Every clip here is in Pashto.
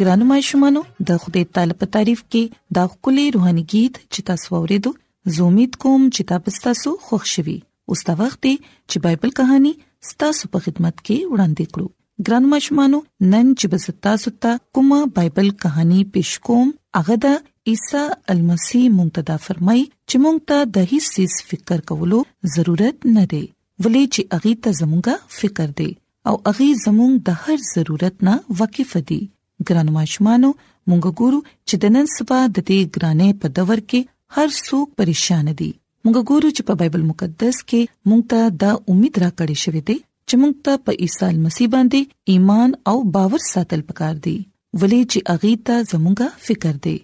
ګرانو ماشومانو د خدای تعالی په تعریف کې دا خولي روحاني गीत چې تاسو ورېدو زومیت کوم چې تاسو خوښ شوي اوس دا وخت چې بایبل کہانی ستاسو په خدمت کې وړاندې کړو ګران مشمانو نن چې بس تاسو ته کومه بایبل کہانی پیش کوم هغه د عیسی المسی مونږ ته دا فرمای چې مونږ ته د هیڅ سیس فکر کولو ضرورت نه دی ولې چې اغي ته زمونږه فکر دی او اغي زمونږ د هر ضرورت نه واقف دي ګران مشمانو مونږ ګورو چې د نن سبا د دې ګرانې په دور کې هر څوک پریشان دي مونږ ګورو چې په بایبل مقدس کې مونږ ته دا امید راکړې شوې ده چې موږ ته په عیسی مسیح باندې ایمان او باور ساتل پکار دي ولې چې اغه ته زموږه فکر دی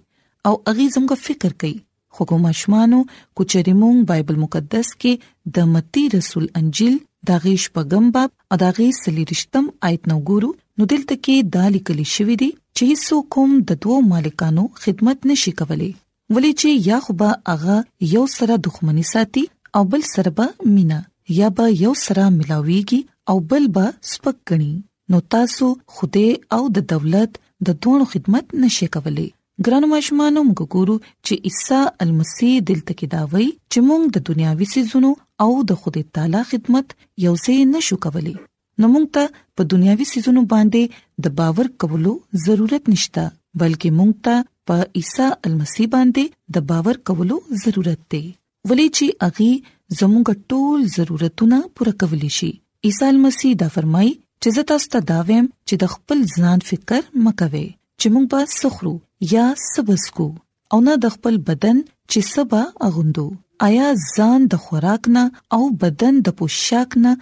او اغه زموږه فکر کوي خو کوم شمانو کوچري مونږ بایبل مقدس کې د متی رسول انجیل د غیش پغم باب او د غی سلی رښتم آیت نو ګورو نو دلته کې دا لیکل شوی دی چې هیڅ کوم د دوو مالکانو خدمت نشي کولای ولې چې یا خو به هغه یو سره دښمنی ساتي او بل سره به مینا یا به یو سره ملاويږي او بل به سپک کړي نو تاسو خوده او د دولت د دوه خدمت نشي کولای ګران ماشومان موږ ګورو چې عیسی المسی دلته کې داوي چې موږ د دنیاوي سيزونو او د خدای تعالی خدمت یو ځای نشو کولای نو موږ ته په دنیاوي سيزونو باندې د باور کولو ضرورت نشته بلکې موږ ته په عیسی المسی باندې د باور کولو ضرورت دی ولې چې اغي زموږ ټول ضرورتونه پوره کولی شي عیسی المسی دا فرمای چې زه تاسو ته دا ویم چې د خپل ځان فکر مکوي چې موږ به سخرو یا سبسکو او نه د خپل بدن چې سبا اغوندو آیا ځان د خوراک نه او بدن د پوشاک نه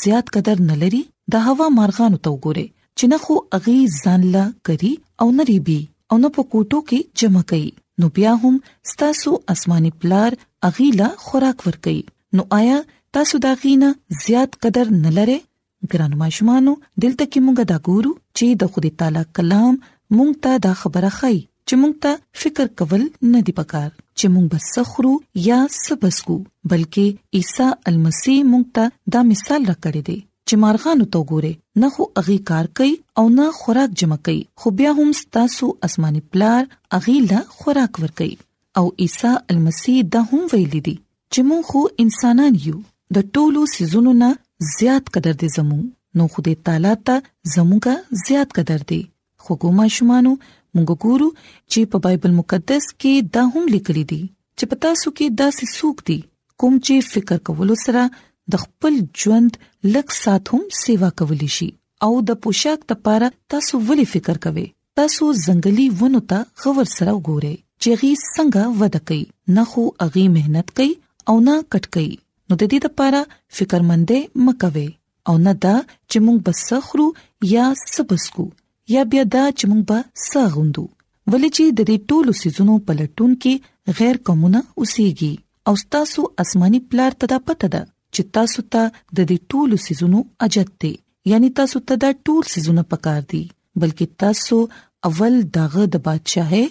زیات قدر نه لري د هوا مارغانو ته وګوره چې نه خو اغي ځان لا کری او نه ریبي او نه په کوټو کې جمع کوي نو بیا هم ستاسو آسماني پلار اغي لا خوراک ورکي نو آیا تاسو دا غینه زیات قدر نه لره ګرانو ماشومانو دلته کې مونږه دا ګورو چې د خدای تعالی کلام مونږ ته دا خبره خای چې مونږ ته فکر کول نه دی پکار چې مونږ بس سخرو یا سبسکو بلکې عیسی المسی مونږ ته دا مثال راکړی دی چې مارغانو ته ګوره نه خو اغي کار کوي او نه خوراک جمع کوي خو بیا هم ستاسو آسماني پلار اغي له خوراک ور کوي او عیسی المسی دا هم ویل دي چې مونږ خو انسانان یو د ټولو سيزونو نه زیات قدر دې زمو نو خدای تعالی ته زموږه زیات قدر دی خو ګوما شمانو موږ ګورو چې په بایبل مقدس کې دا هم لیکل دي چې په تاسو کې داسې سوق دي کوم چې فکر کولو سره د خپل ژوند لک سات هم سیوا کولی شي او د پوشاک لپاره تاسو ولې فکر کوئ تاسو ځنګلي ونو ته غور سره وګورئ چې غي څنګه وده کوي نه خو اغي مهنت کوي او نه کټ کوي نو د دې لپاره فکرمندې مکوي او نه دا چې موږ بس خرو یا سبسکو یا بیا دا چې موږ به سغوندو ولې چې د دې ټولو سيزونو په لټون کې غیر قومونه اوسېږي او تاسو آسماني پلار ته دا پته ده چې تاسو ته د دې ټولو سيزونو اجازه ده یعنی تاسو ته دا ټول سيزونه پکار دي بلکې تاسو اول دغه د بادشاہي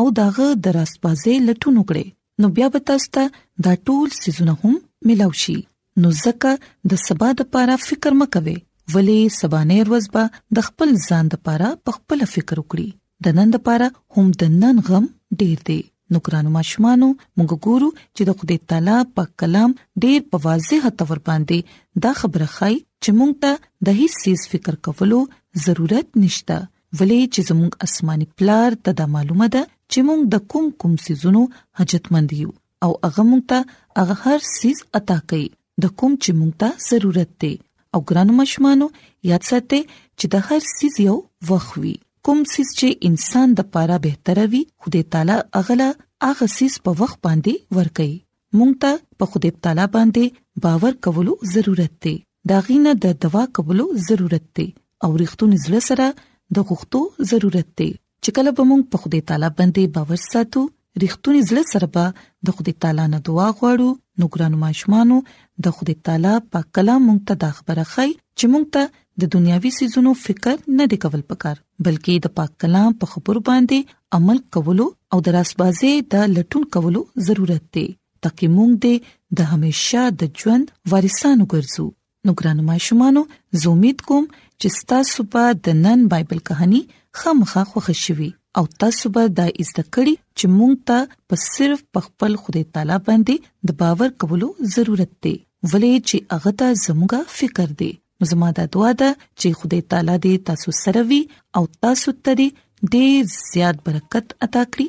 او دغه د راستبازي لټون وکړي نو بیا به تاسو ته دا ټول سيزونه هم ملاو شي نو زکه د سبا د پاره فکر مکوي ولې سبا نه ورځ به د خپل ځان د پاره په خپل فکر وکړي د نن د پاره هم د نن غم ډیر دی نو ګرانو ماشومانو موږ ګورو چې د خدای تعالی په کلام ډېر په واضح تور باندې دا خبره خای چې موږ ته د هیڅ سیس فکر کولو ضرورت نشته ولې چې زموږ آسماني پلار ته دا معلومه ده چې موږ د کوم کوم سيزونو حاجتمند یو او هغه موږ ته هغه هر سیس عطا کوي د کوم چې موږ ته ضرورت دی او ګرانو مشمانو یاد ساتئ چې د هر سیز یو وخوي کوم سیز چې انسان د پاره بهتره وي خدای تعالی اغلا اغه سیز په وخت باندې ورکي موږ ته په خدای تعالی باندې باور کولو ضرورت دی دا غینه د دوا کولو ضرورت دی او رښتونی زړه سره د غوښتو ضرورت دی چې کله به موږ په خدای تعالی باندې باور ساتو رښتونی زړه سره به د خدای تعالی نه دعا غواړو نو ګرانو ماشومانو د خدای تعالی په کلام موږ ته دا خبره خای چې موږ ته د دنیاوي سيزونو فکر نه دی کول پکار بلکې د پاک کلام په خبر باندې عمل کولو او د راسبازي د لټون کولو ضرورت دی ترڅو موږ د همیشه د ژوند وارثانو ګرځو نو ګرانو ماشومانو زه امید کوم چې تاسو په د نن بایبل کہانی خامخا خوښ شوي او تاسو به دا زده کړی چې مونږ ته په صرف خپل خدای تعالی باندې د باور کولو ضرورت دی ولې چې هغه ته زموږه فکر دی زما د دعا ده چې خدای تعالی دې تاسو سره وي او تاسو ته دې ډېر زیات برکت عطا کړي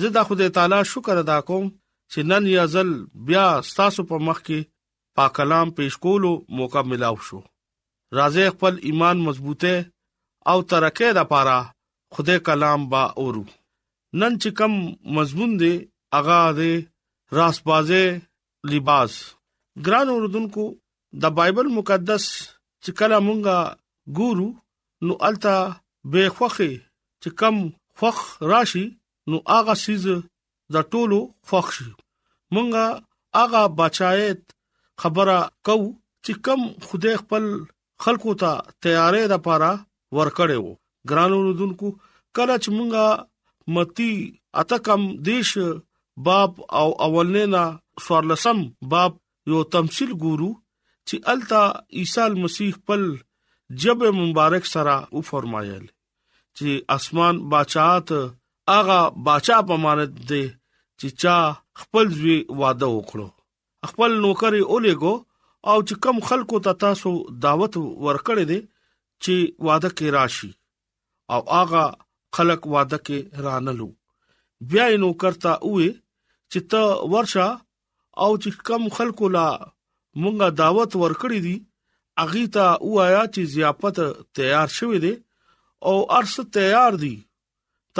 زه د خدای تعالی شکر ادا کوم چې نن یا ځل بیا ستاسو په مخ کې پاک کلام پیش کولو موقع ملاو شو راځي خپل ایمان مضبوطه او ترقه د پاره خدای کلام با اورو نن چې کم مضمون دی اغا دی راسبازه لباس ګران اوردونکو د بایبل مقدس چې کله مونږه ګورو نو التا به خوخه چې کم خوخ راشي نو هغه سیز د ټولو خوخ شي مونږه هغه بچایت خبره کو چې کم خدای خپل خلکو ته تیارې د پاره ورکړې وو ګرانو رودونکو کله چې مونږه متی اته کم دیش باب او اولنې نا سوارلسم باب یو تمثيل ګورو چې التا عيسى مسیح خپل جب مبارک سره او فرمایل چې اسمان بچات اغا بچا پمانت دي چې چا خپل وی واده وکړو خپل نوکر اولېګو او چې کم خلکو ته تاسو دعوت ورکړی دی چې واده کې راشي او هغه خلک واده کې رانلو بیا یې نوکر ته وې چې ته ورشه او چې کم خلکو لا مونږه دعوت ورکړی دی اغه ته وایا چې ضیافت تیار شوه دی او ارس تیار دی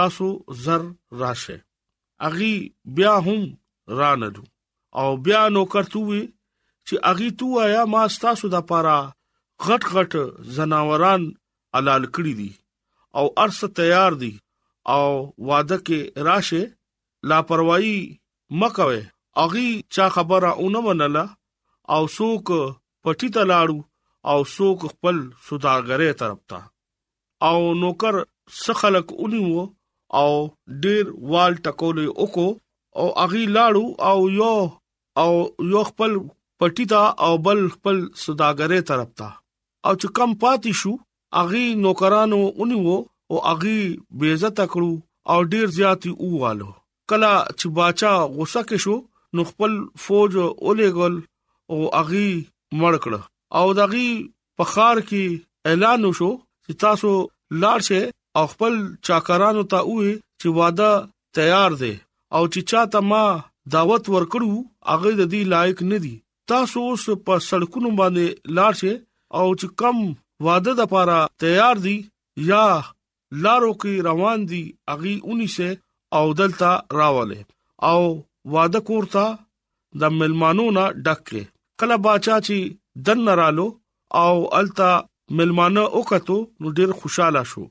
تاسو زر راشه اغي بیا هم رانلو او بیا نو کرتوي چې اغي تو آیا ما ستاسو د پاره غټ غټ زناوران حلال کړی دي او ارسه تیار دي او وعده کې راشه لاپروايي مکوي اغي چا خبره اونه منله او څوک پټی ته لاړو او څوک خپل سوداګرې طرف ته او نوکر څه خلک ونیو او ډیر وال ټکول وکړو او اغي لاړو او یو او یو خپل پټی ته او بل خپل سوداګرې طرف ته او چې کم پاتې شو اغي نوکرانو ونیو او اغي بې عزت کړو او ډیر زیاتی اووالو کله چې باچا غوسه کې شو نو خپل فوج اولېګل او اغي مړ کړ او دغي په خار کې اعلان وشو چې تاسو لاړ شئ او خپل چاکرانو ته وې چې واده تیار دی او چې چاته ما دعوت ورکړو هغه د دې لایق نه دي تاسو اوس په سړکونو باندې لاړ شئ او چې کم واده د پاره تیار دي یا لارو کې روان دي اغي اونی سه او دلته راواله او واده کوړتا د ملمانو نه ډکه کله باچا چې دن رالو او التا ملمانه وکړو نو ډیر خوشاله شو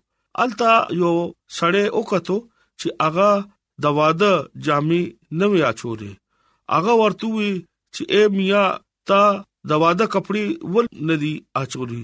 التا یو سړی وکړو چې اغا د واده جامې نه ویا چولې اغا ورته وی چې اے میا تا د واده کپڑے ول ندي اچولې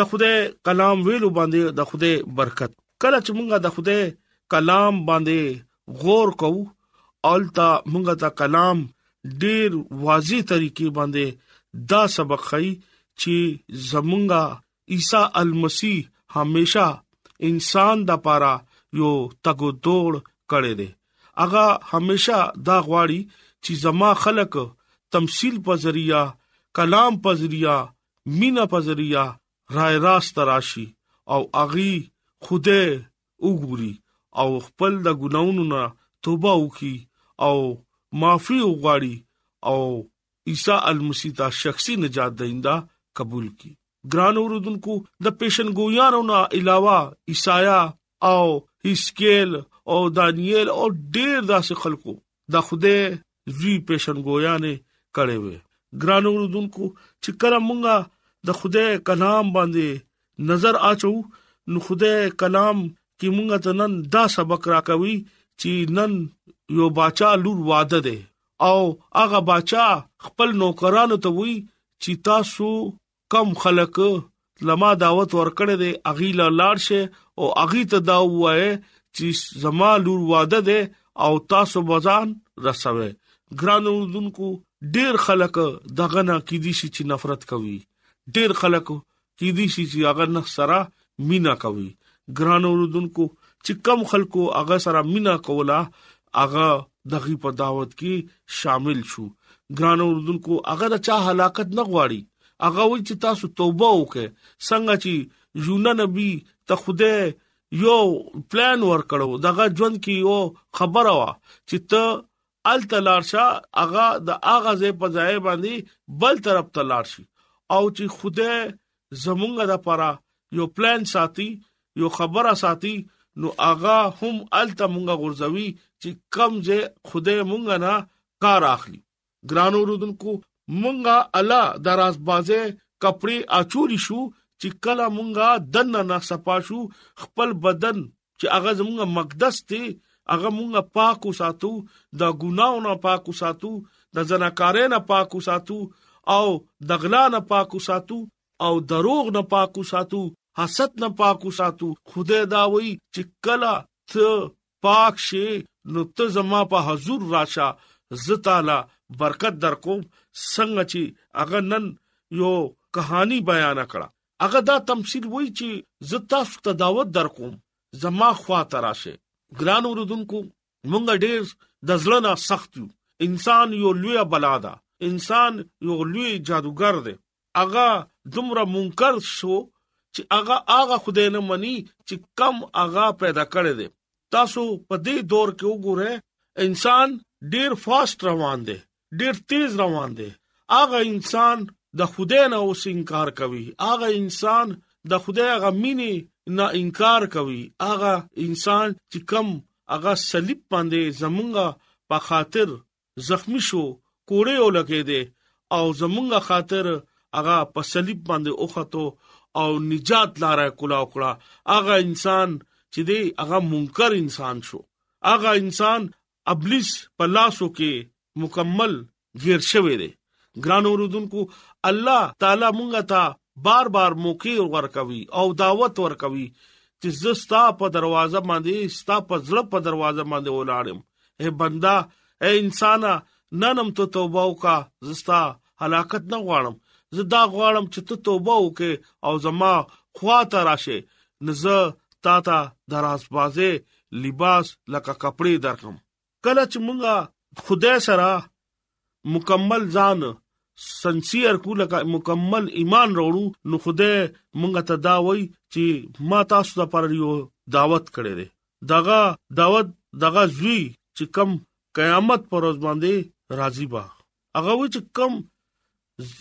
د خوده کلام ویلو باندې د خوده برکت کله چې مونږه د خوده کلام باندې غور کوو التا مونږه دا کلام ډیر واضح طریقې باندې دا سبق خای چې زمونږه عیسی المسی همیشا انسان د پاره یو تګو دوړ کړي دي اغه همیشا دا غواړي چې زما خلق تمثيل په ذریعہ کلام په ذریعہ مینا په ذریعہ رای راست راشي او اغي خوده وګوري او خپل د ګناونو نه توبه وکي او معافي وغواړي او عیسی المسیح ته شخصي نجات دیندا قبول کړي ګران اوردونکو د پیشنګویانو نه علاوه عیسایا او حزقیل او دانیل او ډیر داسې خلکو د خوده زی پېشنګویانې کړې وې ګران اوردونکو چې کله مونږه د خدای کلام باندې نظر اچو نو خدای کلام کې مونږه ته نن دا سبق راکوي چې نن یو بچا لور واده ده او هغه بچا خپل نوکرانو ته وایي چې تاسو کم خلک لما دعوت ورکړې دي اغي لا لاړ شي او اغي ته دا وایي چې زما لور واده ده او تاسو بزان رسوي ګران اوردونکو ډیر خلک دغه نه کې دي چې نفرت کوي ډیر خلک کې دي چې هغه نه سره مینا کوي ګران اوردونکو چې کم خلکو هغه سره مینا کوله هغه دغه په دعوت کې شامل شو ګران اوردونکو هغه د چا هلاکت نه غواړي هغه وایي چې تاسو توبه وکړئ څنګه چې یونا نبی ته خوده یو پلان ورکړو دغه ژوند کې یو خبره وا چې ته ال تلارشا هغه د هغه ځای په ځای باندې بل طرف تلارشي او چې خوده زمونږ د پاره یو پلان ساتي یو خبره ساتي نو اغا هم الته مونږه غورځوي چې کم ځای خوده مونږه نه کار اخلي ګرانو رودونکو مونږه الا دراز بازه کپڑے اچولی شو چې کله مونږه دنه نه صفا شو خپل بدن چې هغه زمونږ مقدس دی هغه مونږ پاک وساتو د ګناو نه پاک وساتو د زناکارې نه پاک وساتو او د غلا نه پاک وساتو او دروغ نه پاک وساتو حسد نه پاک وساتو خدای دا وایي چې کله ته پاک شې نو ته زما په حضور راشه زه تعالی برکت درکوم څنګه چې هغه نن یو کہانی بیان کړه هغه دا تمثيل وای چې زه تاسو ته دعوت درکوم زما خوا ته راشه ګران اوردونکو مونږ ډېر د ځلنا سخت یو انسان یو لوی بلا ده انسان یو لوی جادوګر دی هغه دومره منکر شو چې هغه هغه خدای نه مني چې کم هغه پیدا کړی دی تاسو په دې دور کې وګوره انسان ډیر فاست روان دی ډیر تیز روان دی هغه انسان د خدای نه اوس انکار کوي هغه انسان د خدای هغه مینې نه انکار کوي هغه انسان چې کم هغه صلیب باندې زمونږه په خاطر زخمی شو کوړې ولګې دي او زمونږه خاطر هغه په صلیب باندې اوخته او نجات لاره کولا کړه هغه انسان چې دی هغه منکر انسان شو هغه انسان ابلیس په لاسو کې مکمل غیر شوی دی ګران اوردونکو الله تعالی مونږه ته بار بار موقع ورکوي او دعوت ورکوي چې زستا په دروازه باندې ستا په زړه په دروازه باندې ولاړم اے بندا اے انسان ننم ته توبه وکا زستا هلاکت نه غواړم زه دا غواړم چې ته توبه وکې او زما خواته راشه نزه تا ته درازبازه لباس لکه کپړې درکم کله چې مونږه خدای سره مکمل ځان سنسیر کو لکه مکمل ایمان وروړو نو خدای مونږه ته دا وای چې ما تاسو ته پر یو دعوت کړی دی دغه دعوت دغه زوی چې کم قیامت پر ورځ باندې راضی با هغه و چې کم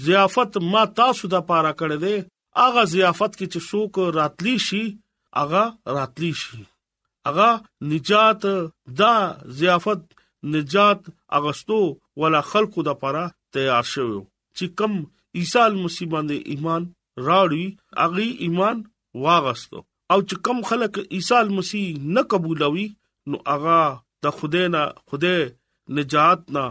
ضیافت ما تاسو د پاره کړی دی هغه ضیافت کې چې څوک راتلی شي هغه راتلی شي هغه نجات دا ضیافت نجات اغستو ولا خلقو د پاره تیار شوی چې کم عیسی مسیح باندې ایمان راړي اغي ایمان واغستو او چې کم خلک عیسی مسیح نه قبولوي نو اغا د خدای نه خدای نجات نه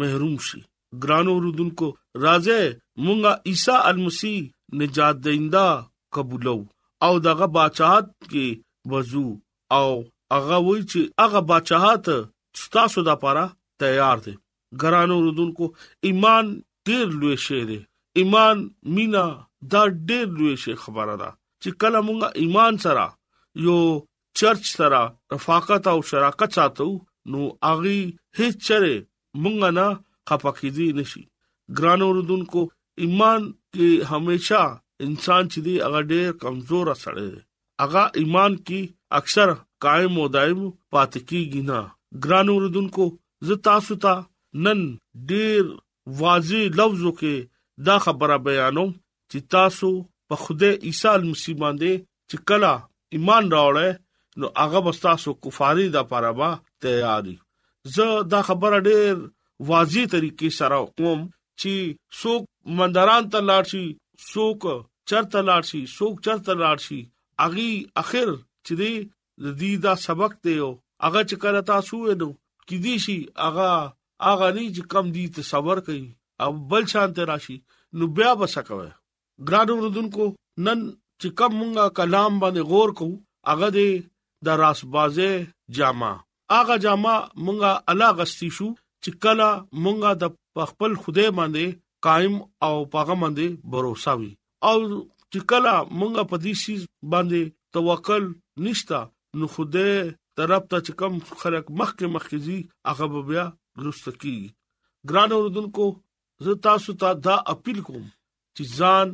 محروم شي ګرانو رودونکو راځه مونږه عیسی المسی نجات دیندا قبولو او دغه بچات کې وضو او هغه وای چې هغه بچات ستاسو د لپاره تیار دي ګرانو رودونکو ایمان ډیر لوی شی دی ایمان مینا دا ډیر لوی شی خبره ده چې کله مونږه ایمان سره یو چرچ سره رفاقت او شراکت ساتو نو اغي هیڅ چره مونږ نه خپکیدي نشي ګران اوردونکو ایمان کې همیشه انسان چې دی هغه ډېر کمزور سره دی هغه ایمان کې اکثر قائم او دائم پاتې کیږي نه ګران اوردونکو زه تاسو ته نن ډېر واضح لفظو کې دا خبره بیانوم چې تاسو په خدای عیسی مسیح باندې چې کلا ایمان راوړې نو هغه بستاسو کفاری د پاره با تیاری زه دا خبره ډېر واضح طریقې سره کوم چې څوک مندران ته لاړ شي څوک چرته لاړ شي څوک چرته لاړ شي اغي اخر چې دی د دې دا سبق دی او هغه چې کله تاسو وینو کې دي شي هغه هغه نه چې کم دي ته صبر کوي او بل شان ته راشي نو بیا بس کوي ګران وردونکو نن چې کم مونږه کلام باندې غور کوو هغه دی د راس بازه جامه هغه جامه مونږه الله غستی شو چې کله مونږه د خپل خوده باندې قائم او پاغه باندې باور وي او چې کله مونږه په دې شی باندې توکل نشتا نو خوده طرف ته چې کم خلک مخکې مخکې زی هغه بیا درست کی ګران اوردونکو زه تاسو ته دا اپیل کوم چې ځان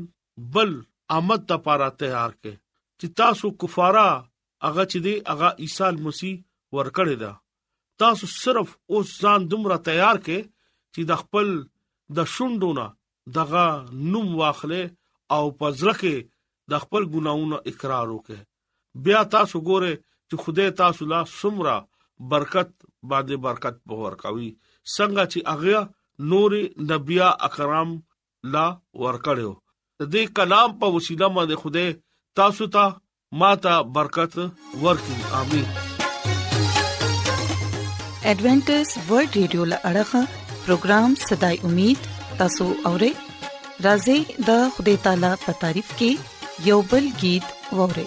بل آمد ته پاره تیار کړئ چې تاسو کفاره هغه چې دی هغه عیسی مسیح ورکړی دا تاسو صرف اوس ځان دومره تیار کې چې د خپل د شوندونه دغه نوم واخلې او پزړه کې د خپل ګناونو اقرار وکړي بیا تاسو ګوره چې خدای تاسو لا سمرا برکت باندې برکت په ور کوي څنګه چې اغیا نور نبیا اکرام لا ور کړو د دې کلام په وسیله باندې خدای تاسو ته ماته برکت ورکړي امين ایڈونچر ورلد رادیو لړغا پروگرام صداي امید تاسو اورئ راځي د خدای تعالی په تعریف کې یوبل गीत ووري